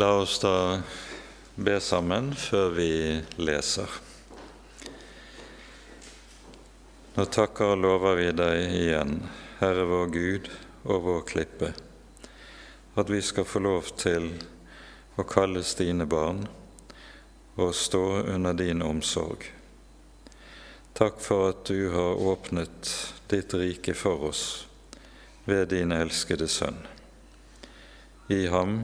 La oss da be sammen før vi leser. Nå takker og lover vi deg igjen, Herre vår Gud og vår klippe, at vi skal få lov til å kalles dine barn og stå under din omsorg. Takk for at du har åpnet ditt rike for oss ved din elskede Sønn. I ham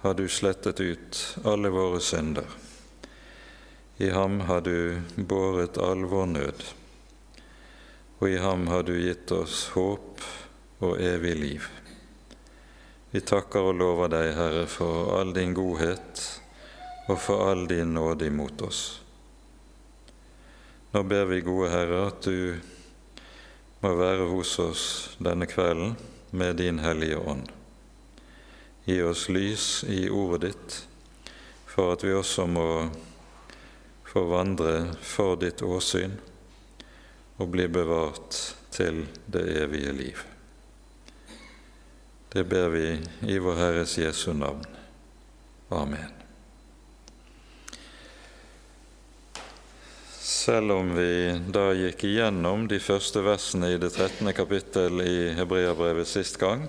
har du slettet ut alle våre synder. I ham har du båret all vår nød, og i ham har du gitt oss håp og evig liv. Vi takker og lover deg, Herre, for all din godhet og for all din nåde imot oss. Nå ber vi, gode Herre, at du må være hos oss denne kvelden med din Hellige Ånd. Gi oss lys i ordet ditt, for at vi også må få vandre for ditt åsyn og bli bevart til det evige liv. Det ber vi i vår Herres Jesu navn. Amen. Selv om vi da gikk igjennom de første versene i det 13. kapittel i Hebreabrevet sist gang,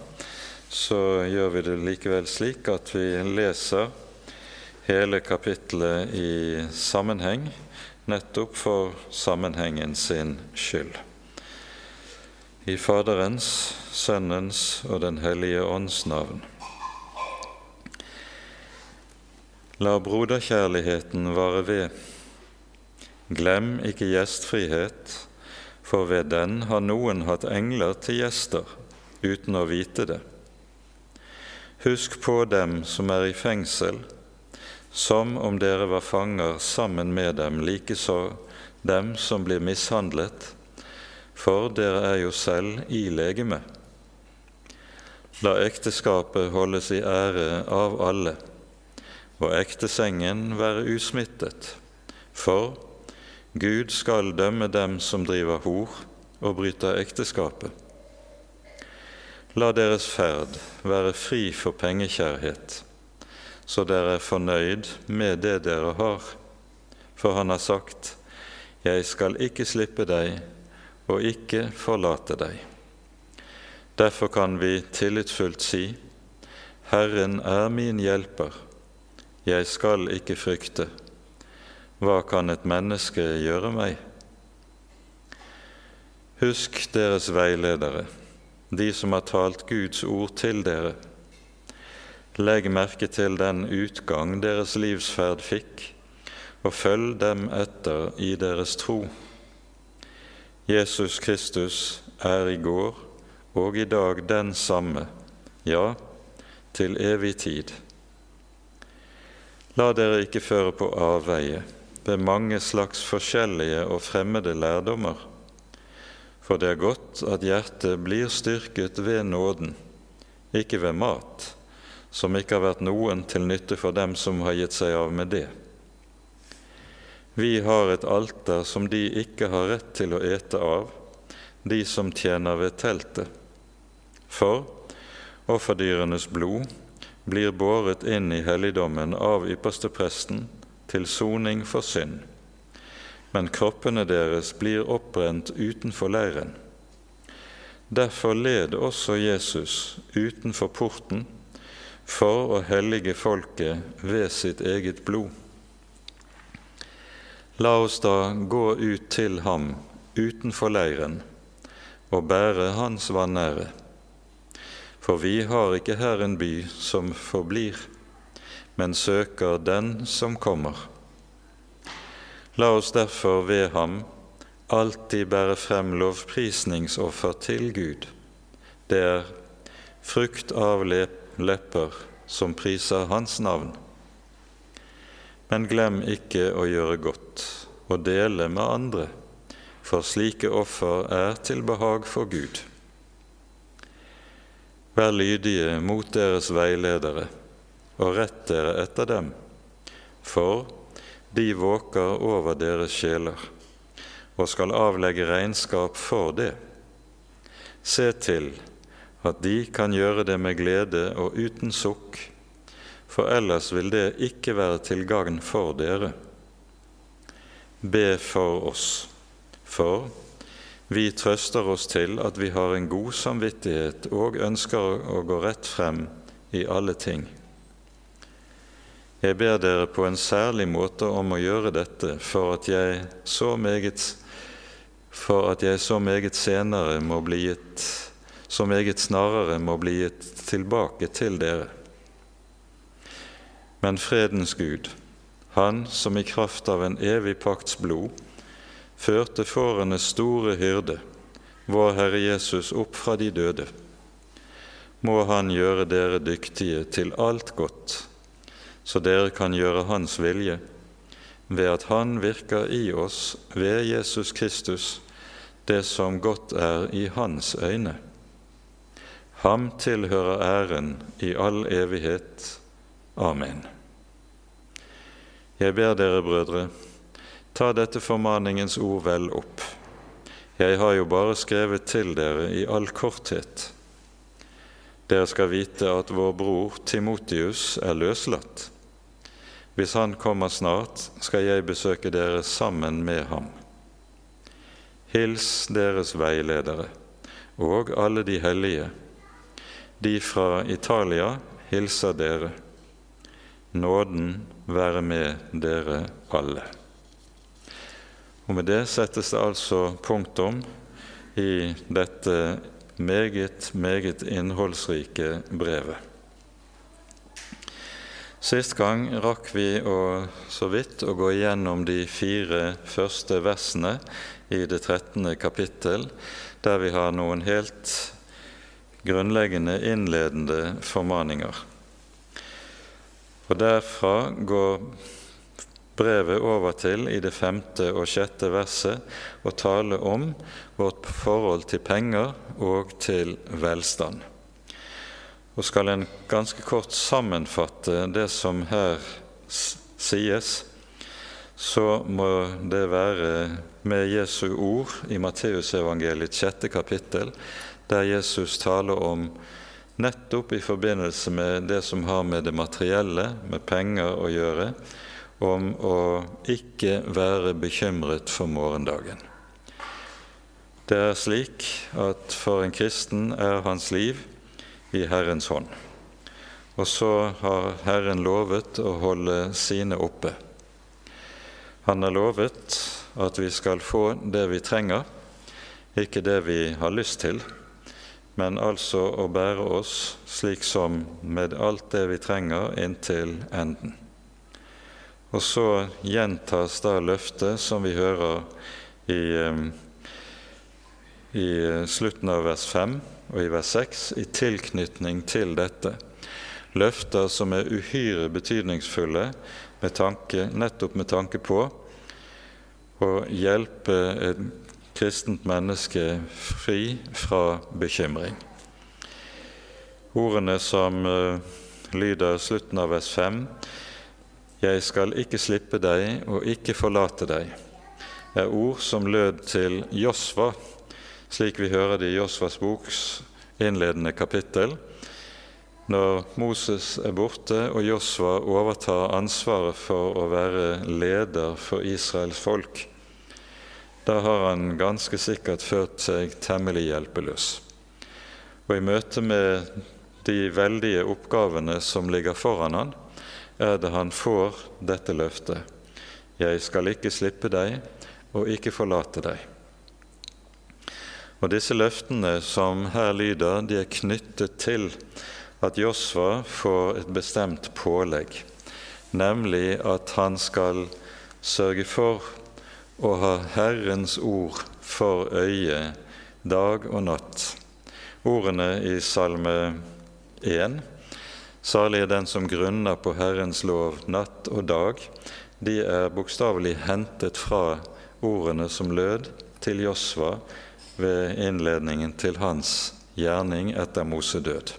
så gjør vi det likevel slik at vi leser hele kapittelet i sammenheng, nettopp for sammenhengen sin skyld. I Faderens, Sønnens og Den hellige ånds navn. La broderkjærligheten vare ved. Glem ikke gjestfrihet, for ved den har noen hatt engler til gjester uten å vite det. Husk på dem som er i fengsel, som om dere var fanger sammen med dem, likeså dem som blir mishandlet, for dere er jo selv i legeme. La ekteskapet holdes i ære av alle, og ektesengen være usmittet, for Gud skal dømme dem som driver hor og bryter ekteskapet. La deres ferd være fri for pengekjærhet, så dere er fornøyd med det dere har. For han har sagt, Jeg skal ikke slippe deg og ikke forlate deg. Derfor kan vi tillitsfullt si, Herren er min hjelper, jeg skal ikke frykte. Hva kan et menneske gjøre meg? Husk deres veiledere de som har talt Guds ord til dere. Legg merke til den utgang deres livsferd fikk, og følg dem etter i deres tro. Jesus Kristus er i går og i dag den samme, ja, til evig tid. La dere ikke føre på avveie ved mange slags forskjellige og fremmede lærdommer for det er godt at hjertet blir styrket ved nåden, ikke ved mat, som ikke har vært noen til nytte for dem som har gitt seg av med det. Vi har et alter som de ikke har rett til å ete av, de som tjener ved teltet. For offerdyrenes blod blir båret inn i helligdommen av ypperstepresten til soning for synd men kroppene deres blir oppbrent utenfor leiren. Derfor led også Jesus utenfor porten for å hellige folket ved sitt eget blod. La oss da gå ut til ham utenfor leiren og bære hans vanære. For vi har ikke her en by som forblir, men søker den som kommer. La oss derfor ved ham alltid bære frem lovprisningsoffer til Gud. Det er frukt av lepper som priser Hans navn. Men glem ikke å gjøre godt og dele med andre, for slike offer er til behag for Gud. Vær lydige mot deres veiledere, og rett dere etter dem, for de våker over deres sjeler og skal avlegge regnskap for det. Se til at de kan gjøre det med glede og uten sukk, for ellers vil det ikke være til gagn for dere. Be for oss, for vi trøster oss til at vi har en god samvittighet og ønsker å gå rett frem i alle ting. Jeg ber dere på en særlig måte om å gjøre dette for at jeg så meget, at jeg så meget senere må bli gitt så meget snarere må bli gitt tilbake til dere. Men fredens Gud, Han som i kraft av en evig pakts blod førte fårenes store hyrde, vår Herre Jesus, opp fra de døde, må Han gjøre dere dyktige til alt godt, så dere kan gjøre Hans vilje, ved at Han virker i oss ved Jesus Kristus, det som godt er i Hans øyne. Ham tilhører æren i all evighet. Amen. Jeg ber dere, brødre, ta dette formaningens ord vel opp. Jeg har jo bare skrevet til dere i all korthet. Dere skal vite at vår bror Timotius er løslatt. Hvis han kommer snart, skal jeg besøke dere sammen med ham. Hils deres veiledere og alle de hellige de fra Italia hilser dere. Nåden være med dere alle. Og Med det settes det altså punktum i dette meget, meget innholdsrike brevet. Sist gang rakk vi å, så vidt å gå igjennom de fire første versene i det 13. kapittel, der vi har noen helt grunnleggende innledende formaninger. Og Derfra går brevet over til i det femte og sjette verset å tale om vårt forhold til penger og til velstand. Og skal en ganske kort sammenfatte det som her sies, så må det være med Jesu ord i Matteusevangeliet sjette kapittel, der Jesus taler om nettopp i forbindelse med det som har med det materielle, med penger, å gjøre, om å ikke være bekymret for morgendagen. Det er slik at for en kristen er hans liv i Herrens hånd. Og så har Herren lovet å holde sine oppe. Han har lovet at vi skal få det vi trenger, ikke det vi har lyst til men altså å bære oss slik som med alt det vi trenger, inntil enden. Og så gjentas da løftet som vi hører i, eh, i slutten av vers 5 og i vers 6, i tilknytning til dette. Løfter som er uhyre betydningsfulle med tanke, nettopp med tanke på å hjelpe et kristent menneske fri fra bekymring. Ordene som uh, lyder slutten av vers 5, 'Jeg skal ikke slippe deg og ikke forlate deg', er ord som lød til Josva, slik vi hører det i Josvas boks innledende kapittel. Når Moses er borte og Josva overtar ansvaret for å være leder for Israels folk, da har han ganske sikkert følt seg temmelig hjelpeløs. Og i møte med de veldige oppgavene som ligger foran han, er det han får dette løftet. Jeg skal ikke slippe deg og ikke forlate deg. Og Disse løftene som her lyder, de er knyttet til at Josva får et bestemt pålegg, nemlig at han skal sørge for å ha Herrens ord for øye dag og natt. Ordene i Salme 1, salig er den som grunner på Herrens lov natt og dag, de er bokstavelig hentet fra ordene som lød til Josva ved innledningen til hans gjerning etter Mosedød.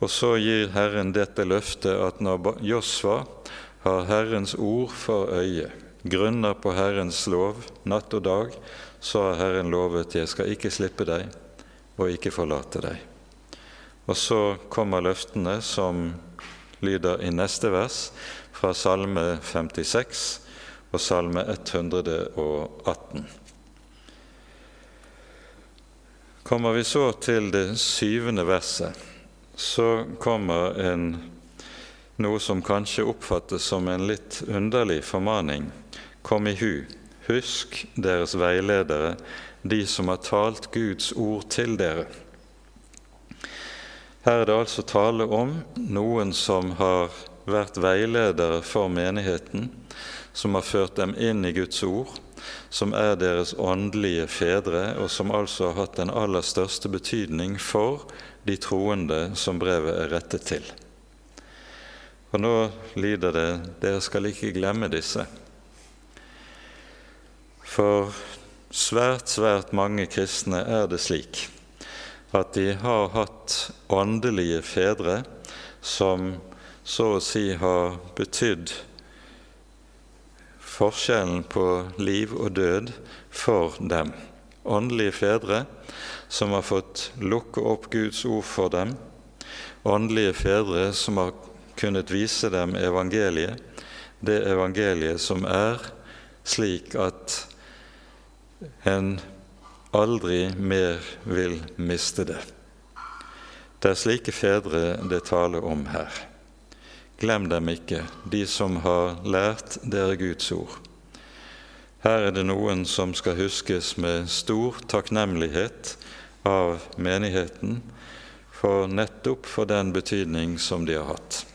Og så gir Herren dette løftet at når Josva har Herrens ord for øye, grunner på Herrens lov natt og dag, så har Herren lovet 'Jeg skal ikke slippe deg og ikke forlate deg'. Og så kommer løftene som lyder i neste vers fra Salme 56 og Salme 118. Kommer vi så til det syvende verset, så kommer en, noe som kanskje oppfattes som en litt underlig formaning. Kom i hu, husk deres veiledere, de som har talt Guds ord til dere. Her er det altså tale om noen som har vært veiledere for menigheten, som har ført dem inn i Guds ord, som er deres åndelige fedre, og som altså har hatt den aller største betydning for de troende som brevet er rettet til. Og nå lyder det dere skal ikke glemme disse. For svært, svært mange kristne er det slik at de har hatt åndelige fedre som så å si har betydd forskjellen på liv og død for dem. Åndelige fedre som har fått lukke opp Guds ord for dem. Åndelige fedre som har kunnet vise dem evangeliet, det evangeliet som er slik at en aldri mer vil miste det. Det er slike fedre det taler om her. Glem dem ikke, de som har lært dere Guds ord. Her er det noen som skal huskes med stor takknemlighet av menigheten for nettopp for den betydning som de har hatt.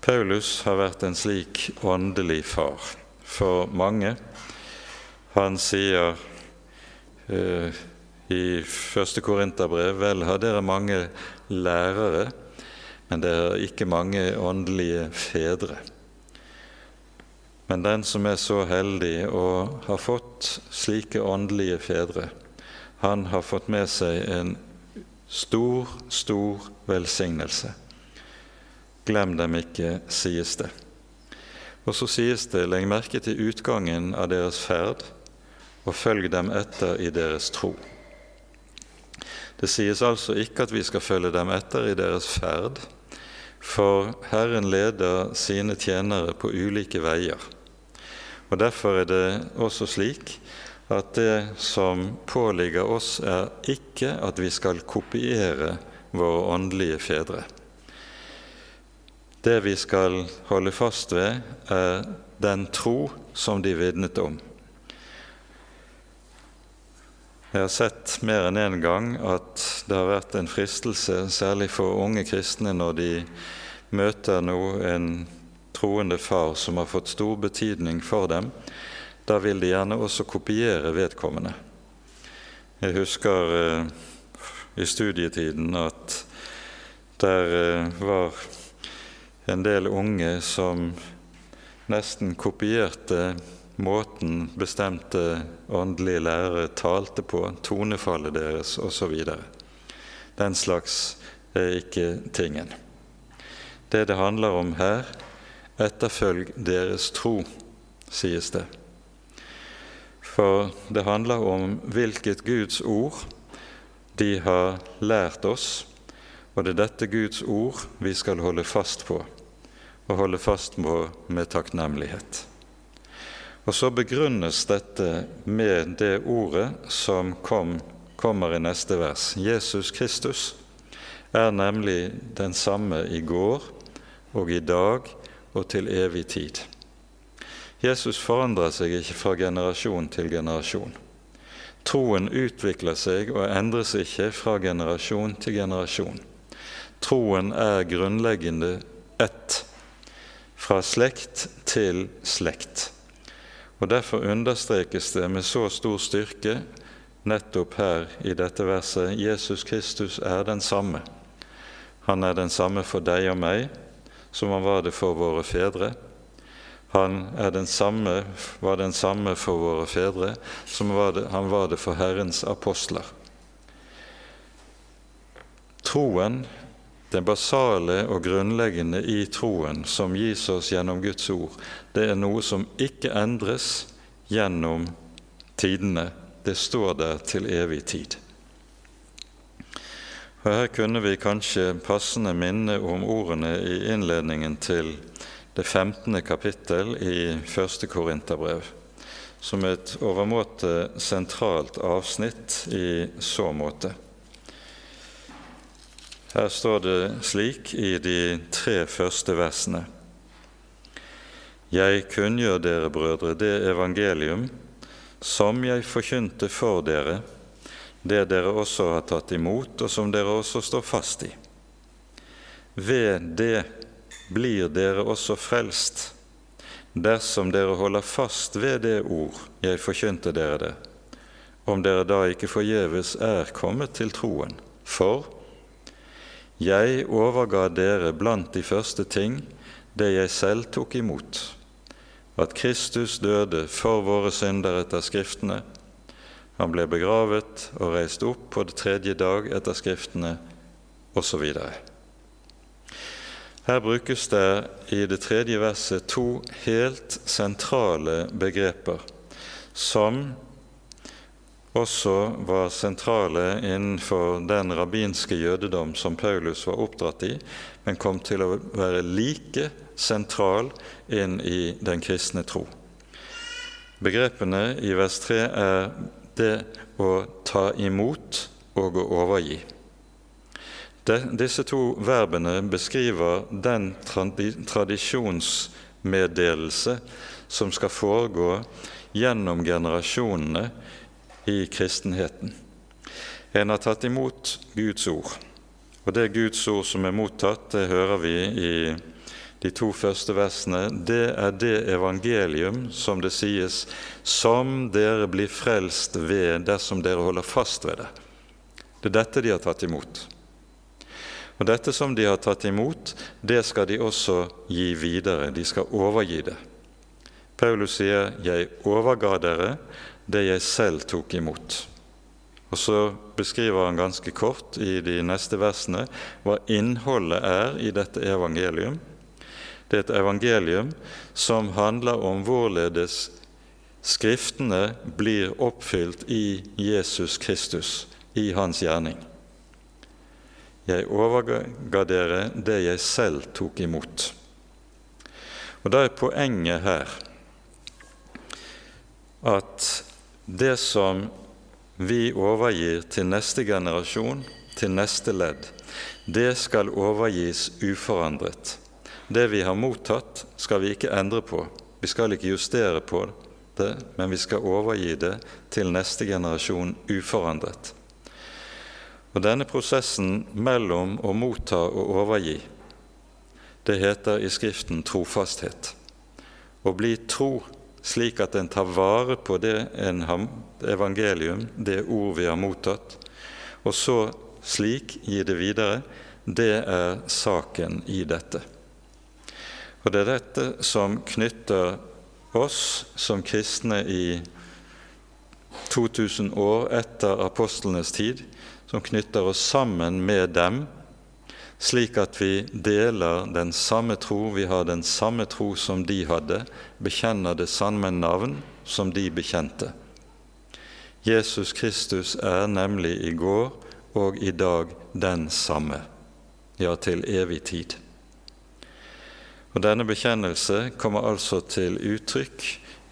Paulus har vært en slik åndelig far for mange. Han sier uh, i første Korinterbrev vel har dere mange lærere, men det er ikke mange åndelige fedre. Men den som er så heldig å ha fått slike åndelige fedre, han har fått med seg en stor, stor velsignelse. Glem dem ikke, sies det. Og så sies det, legg merke til utgangen av deres ferd, og følg dem etter i deres tro. Det sies altså ikke at vi skal følge dem etter i deres ferd, for Herren leder sine tjenere på ulike veier. Og Derfor er det også slik at det som påligger oss, er ikke at vi skal kopiere våre åndelige fedre. Det vi skal holde fast ved, er den tro som de vitnet om. Jeg har sett mer enn én en gang at det har vært en fristelse, særlig for unge kristne, når de møter nå en troende far som har fått stor betydning for dem. Da vil de gjerne også kopiere vedkommende. Jeg husker eh, i studietiden at der eh, var en del unge som nesten kopierte måten bestemte åndelige lærere talte på, tonefallet deres osv. Den slags er ikke tingen. Det det handler om her, etterfølg deres tro, sies det. For det handler om hvilket Guds ord de har lært oss, og det er dette Guds ord vi skal holde fast på, og holde fast på med takknemlighet. Og så begrunnes dette med det ordet som kom, kommer i neste vers. Jesus Kristus er nemlig den samme i går og i dag og til evig tid. Jesus forandrer seg ikke fra generasjon til generasjon. Troen utvikler seg og endres ikke fra generasjon til generasjon. Troen er grunnleggende ett, fra slekt til slekt. Og Derfor understrekes det med så stor styrke nettopp her i dette verset Jesus Kristus er den samme. Han er den samme for deg og meg som han var det for våre fedre. Han den samme, var den samme for våre fedre som var det, han var det for Herrens apostler. Troen det basale og grunnleggende i troen som gis oss gjennom Guds ord, det er noe som ikke endres gjennom tidene. Det står der til evig tid. Og Her kunne vi kanskje passende minne om ordene i innledningen til det 15. kapittel i første Korinterbrev, som et overmåte sentralt avsnitt i så måte. Her står det slik i de tre første versene. Jeg kunngjør dere, brødre, det evangelium som jeg forkynte for dere, det dere også har tatt imot, og som dere også står fast i. Ved det blir dere også frelst, dersom dere holder fast ved det ord jeg forkynte dere det, om dere da ikke forgjeves er kommet til troen. For jeg overga dere blant de første ting det jeg selv tok imot, at Kristus døde for våre synder etter Skriftene. Han ble begravet og reist opp på det tredje dag etter Skriftene, osv. Her brukes det i det tredje verset to helt sentrale begreper som også var sentrale innenfor den rabbinske jødedom som Paulus var oppdratt i, men kom til å være like sentral inn i den kristne tro. Begrepene i vers 3 er det å ta imot og å overgi. De, disse to verbene beskriver den tradisjonsmeddelelse som skal foregå gjennom generasjonene i kristenheten. En har tatt imot Guds ord. Og det Guds ord som er mottatt, det hører vi i de to første versene. Det er det evangelium som det sies, som dere blir frelst ved dersom dere holder fast ved det. Det er dette de har tatt imot. Og dette som de har tatt imot, det skal de også gi videre. De skal overgi det. Paulus sier, 'Jeg overga dere det jeg selv tok imot. Og så beskriver han ganske kort i de neste versene hva innholdet er i dette evangelium. Det er et evangelium som handler om hvorledes Skriftene blir oppfylt i Jesus Kristus, i hans gjerning. Jeg overga dere det jeg selv tok imot. Og Da er poenget her at det som vi overgir til neste generasjon, til neste ledd, det skal overgis uforandret. Det vi har mottatt, skal vi ikke endre på. Vi skal ikke justere på det, men vi skal overgi det til neste generasjon uforandret. Og Denne prosessen mellom å motta og overgi, det heter i Skriften trofasthet. Å bli tro slik at en tar vare på det en har, evangelium, det ord vi har mottatt, og så slik gi det videre, det er saken i dette. Og det er dette som knytter oss som kristne i 2000 år etter apostlenes tid, som knytter oss sammen med dem slik at vi deler den samme tro, vi har den samme tro som de hadde, bekjenner det samme navn som de bekjente. Jesus Kristus er nemlig i går og i dag den samme, ja, til evig tid. Og Denne bekjennelse kommer altså til uttrykk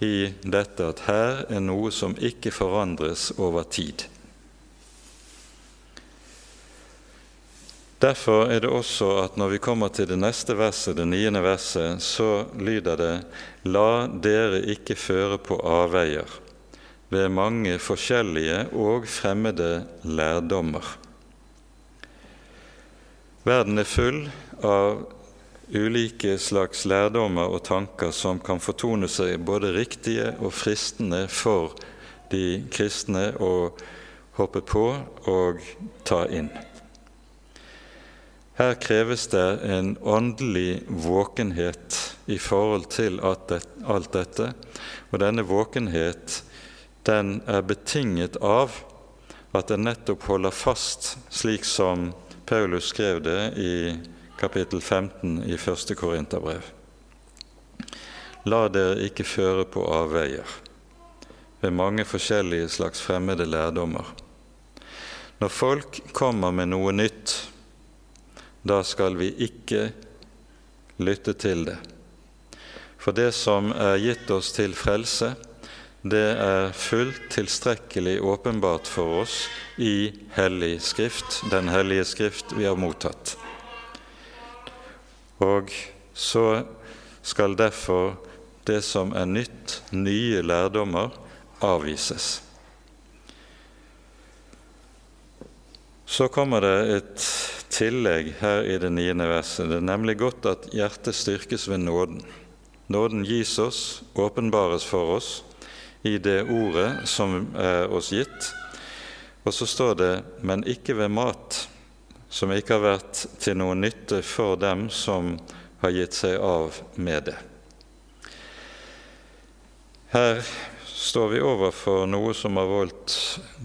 i dette at her er noe som ikke forandres over tid. Derfor er det også at når vi kommer til det neste verset, det niende verset, så lyder det:" La dere ikke føre på avveier ved mange forskjellige og fremmede lærdommer. Verden er full av ulike slags lærdommer og tanker som kan fortone seg både riktige og fristende for de kristne å hoppe på og ta inn. Her kreves det en åndelig våkenhet i forhold til alt dette, og denne våkenhet den er betinget av at en nettopp holder fast, slik som Paulus skrev det i kapittel 15 i første Korinterbrev. La dere ikke føre på avveier ved mange forskjellige slags fremmede lærdommer. Når folk kommer med noe nytt, da skal vi ikke lytte til det. For det som er gitt oss til frelse, det er fullt tilstrekkelig åpenbart for oss i Hellig Skrift, Den hellige Skrift vi har mottatt. Og så skal derfor det som er nytt, nye lærdommer, avvises. Så kommer det et tillegg her i det niende verset. Det er nemlig godt at hjertet styrkes ved nåden. Nåden gis oss, åpenbares for oss, i det ordet som er oss gitt. Og så står det 'men ikke ved mat', som ikke har vært til noen nytte for dem som har gitt seg av med det. Her står vi overfor noe som har voldt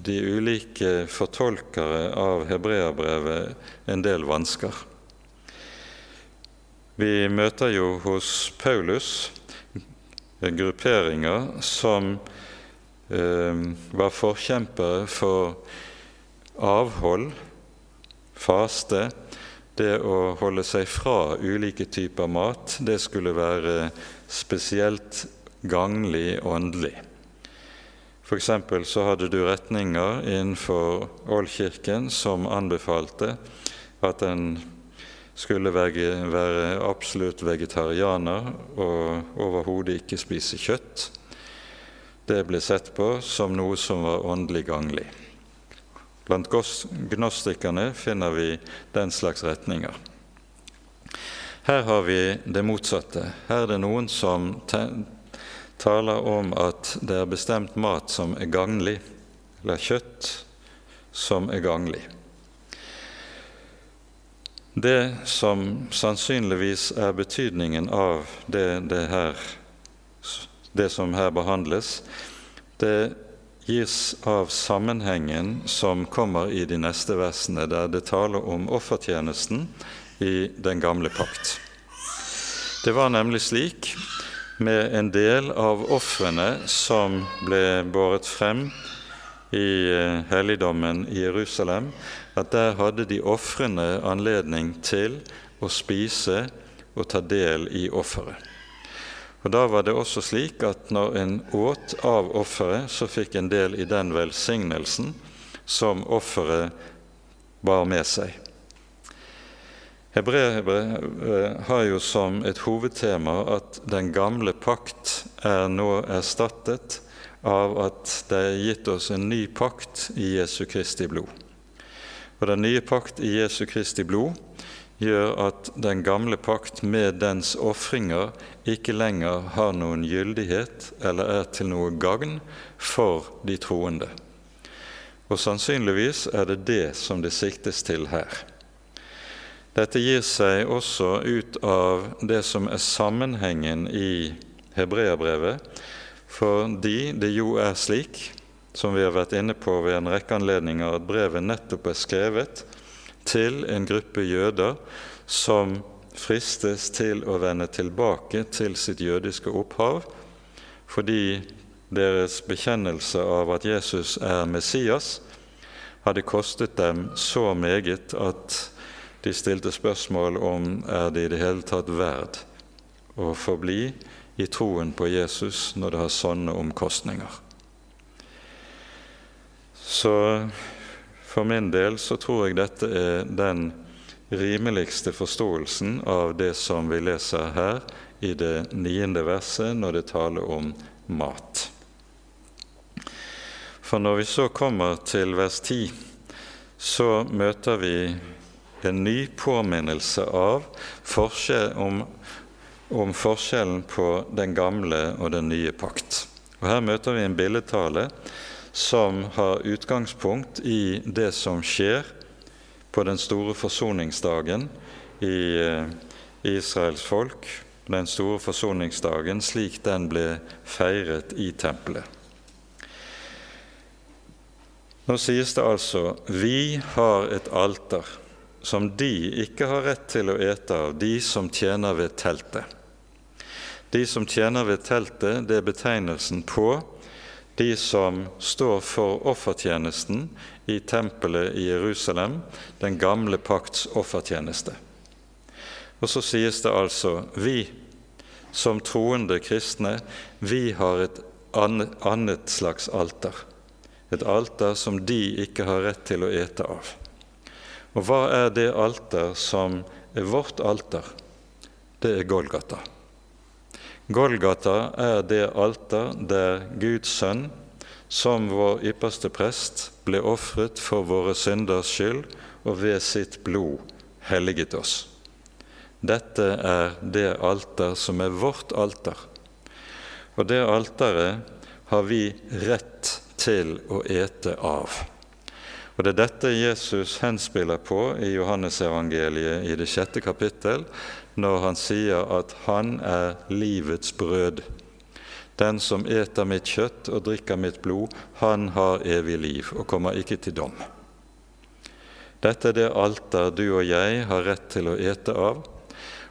de ulike fortolkere av hebreabrevet en del vansker. Vi møter jo hos Paulus grupperinger som eh, var forkjempere for avhold, faste, det å holde seg fra ulike typer mat, det skulle være spesielt gagnlig åndelig. F.eks. så hadde du retninger innenfor Ålkirken som anbefalte at en skulle være absolutt vegetarianer og overhodet ikke spise kjøtt. Det ble sett på som noe som var åndelig ganglig. Blant gnostikerne finner vi den slags retninger. Her har vi det motsatte. Her er det noen som taler om at det er bestemt mat som er gagnlig, eller kjøtt som er gagnlig. Det som sannsynligvis er betydningen av det, det, her, det som her behandles, det gis av sammenhengen som kommer i de neste versene, der det taler om offertjenesten i den gamle pakt. Det var nemlig slik med en del av ofrene som ble båret frem i eh, helligdommen i Jerusalem, at der hadde de ofrene anledning til å spise og ta del i offeret. Og Da var det også slik at når en åt av offeret, så fikk en del i den velsignelsen som offeret bar med seg. Hebreerbrevet har jo som et hovedtema at den gamle pakt er nå erstattet av at det er gitt oss en ny pakt i Jesu Kristi blod. Og Den nye pakt i Jesu Kristi blod gjør at den gamle pakt med dens ofringer ikke lenger har noen gyldighet eller er til noe gagn for de troende. Og sannsynligvis er det det som det siktes til her. Dette gir seg også ut av det som er sammenhengen i hebreerbrevet, fordi det jo er slik, som vi har vært inne på ved en rekke anledninger, at brevet nettopp er skrevet til en gruppe jøder som fristes til å vende tilbake til sitt jødiske opphav, fordi deres bekjennelse av at Jesus er Messias, hadde kostet dem så meget at de stilte spørsmål om er det i det hele tatt verd å forbli i troen på Jesus når det har sånne omkostninger. Så for min del så tror jeg dette er den rimeligste forståelsen av det som vi leser her i det niende verset når det taler om mat. For når vi så kommer til vers 10, så møter vi en ny påminnelse av forskjell, om, om, forskjellen på den gamle og den nye pakt. Og Her møter vi en billedtale som har utgangspunkt i det som skjer på den store forsoningsdagen i eh, Israels folk, den store forsoningsdagen slik den ble feiret i tempelet. Nå sies det altså 'Vi har et alter' som de ikke har rett til å ete av, de som tjener ved teltet. De som tjener ved teltet, det er betegnelsen på de som står for offertjenesten i tempelet i Jerusalem, den gamle pakts offertjeneste. Og så sies det altså vi som troende kristne, vi har et annet slags alter. Et alter som de ikke har rett til å ete av. Og hva er det alter som er vårt alter? Det er Golgata. Golgata er det alter der Guds sønn, som vår ypperste prest, ble ofret for våre synders skyld og ved sitt blod helliget oss. Dette er det alter som er vårt alter. Og det alteret har vi rett til å ete av. Og Det er dette Jesus henspiller på i Johannesevangeliet i det sjette kapittel, når han sier at 'Han er livets brød'. Den som eter mitt kjøtt og drikker mitt blod, han har evig liv og kommer ikke til dom. Dette er det alter du og jeg har rett til å ete av,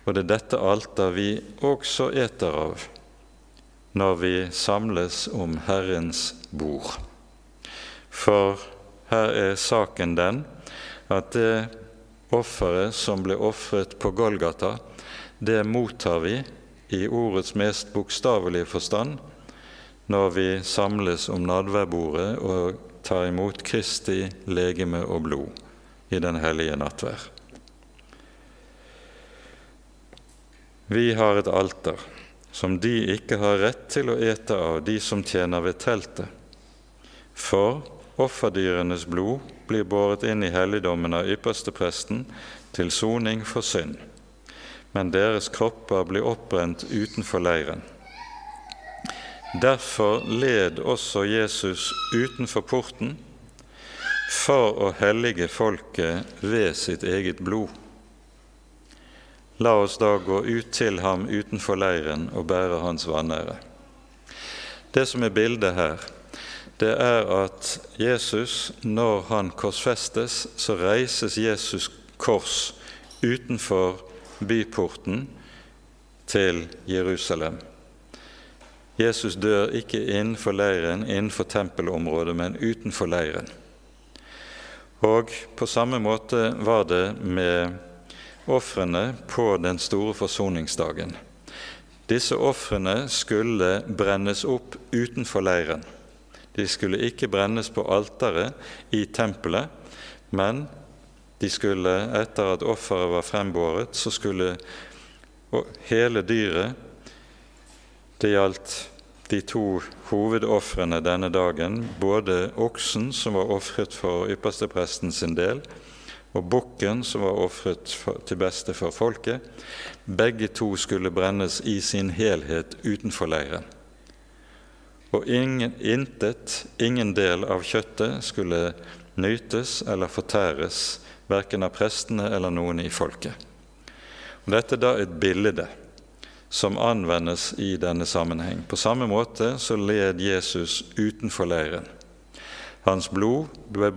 og det er dette alter vi også eter av når vi samles om Herrens bord. For her er saken den at det offeret som ble ofret på Golgata, det mottar vi i ordets mest bokstavelige forstand når vi samles om nadværbordet og tar imot Kristi legeme og blod i den hellige nattvær. Vi har et alter som de ikke har rett til å ete av, de som tjener ved teltet. For offerdyrenes blod blir båret inn i helligdommen av ypperstepresten til soning for synd, men deres kropper blir oppbrent utenfor leiren. Derfor led også Jesus utenfor porten for å hellige folket ved sitt eget blod. La oss da gå ut til ham utenfor leiren og bære hans vanære. Det som er bildet her, det er at Jesus, når han korsfestes, så reises Jesus kors utenfor byporten til Jerusalem. Jesus dør ikke innenfor leiren, innenfor tempelområdet, men utenfor leiren. Og på samme måte var det med ofrene på den store forsoningsdagen. Disse ofrene skulle brennes opp utenfor leiren. De skulle ikke brennes på alteret i tempelet, men de skulle, etter at offeret var frembåret, så skulle hele dyret Det gjaldt de to hovedofrene denne dagen, både oksen, som var ofret for ypperstepresten sin del, og bukken som var ofret til beste for folket, begge to skulle brennes i sin helhet utenfor leiren. Og ingen, intet, ingen del av kjøttet skulle nytes eller fortæres, verken av prestene eller noen i folket. Og dette er da et bilde som anvendes i denne sammenheng. På samme måte så led Jesus utenfor leiren. Hans blod ble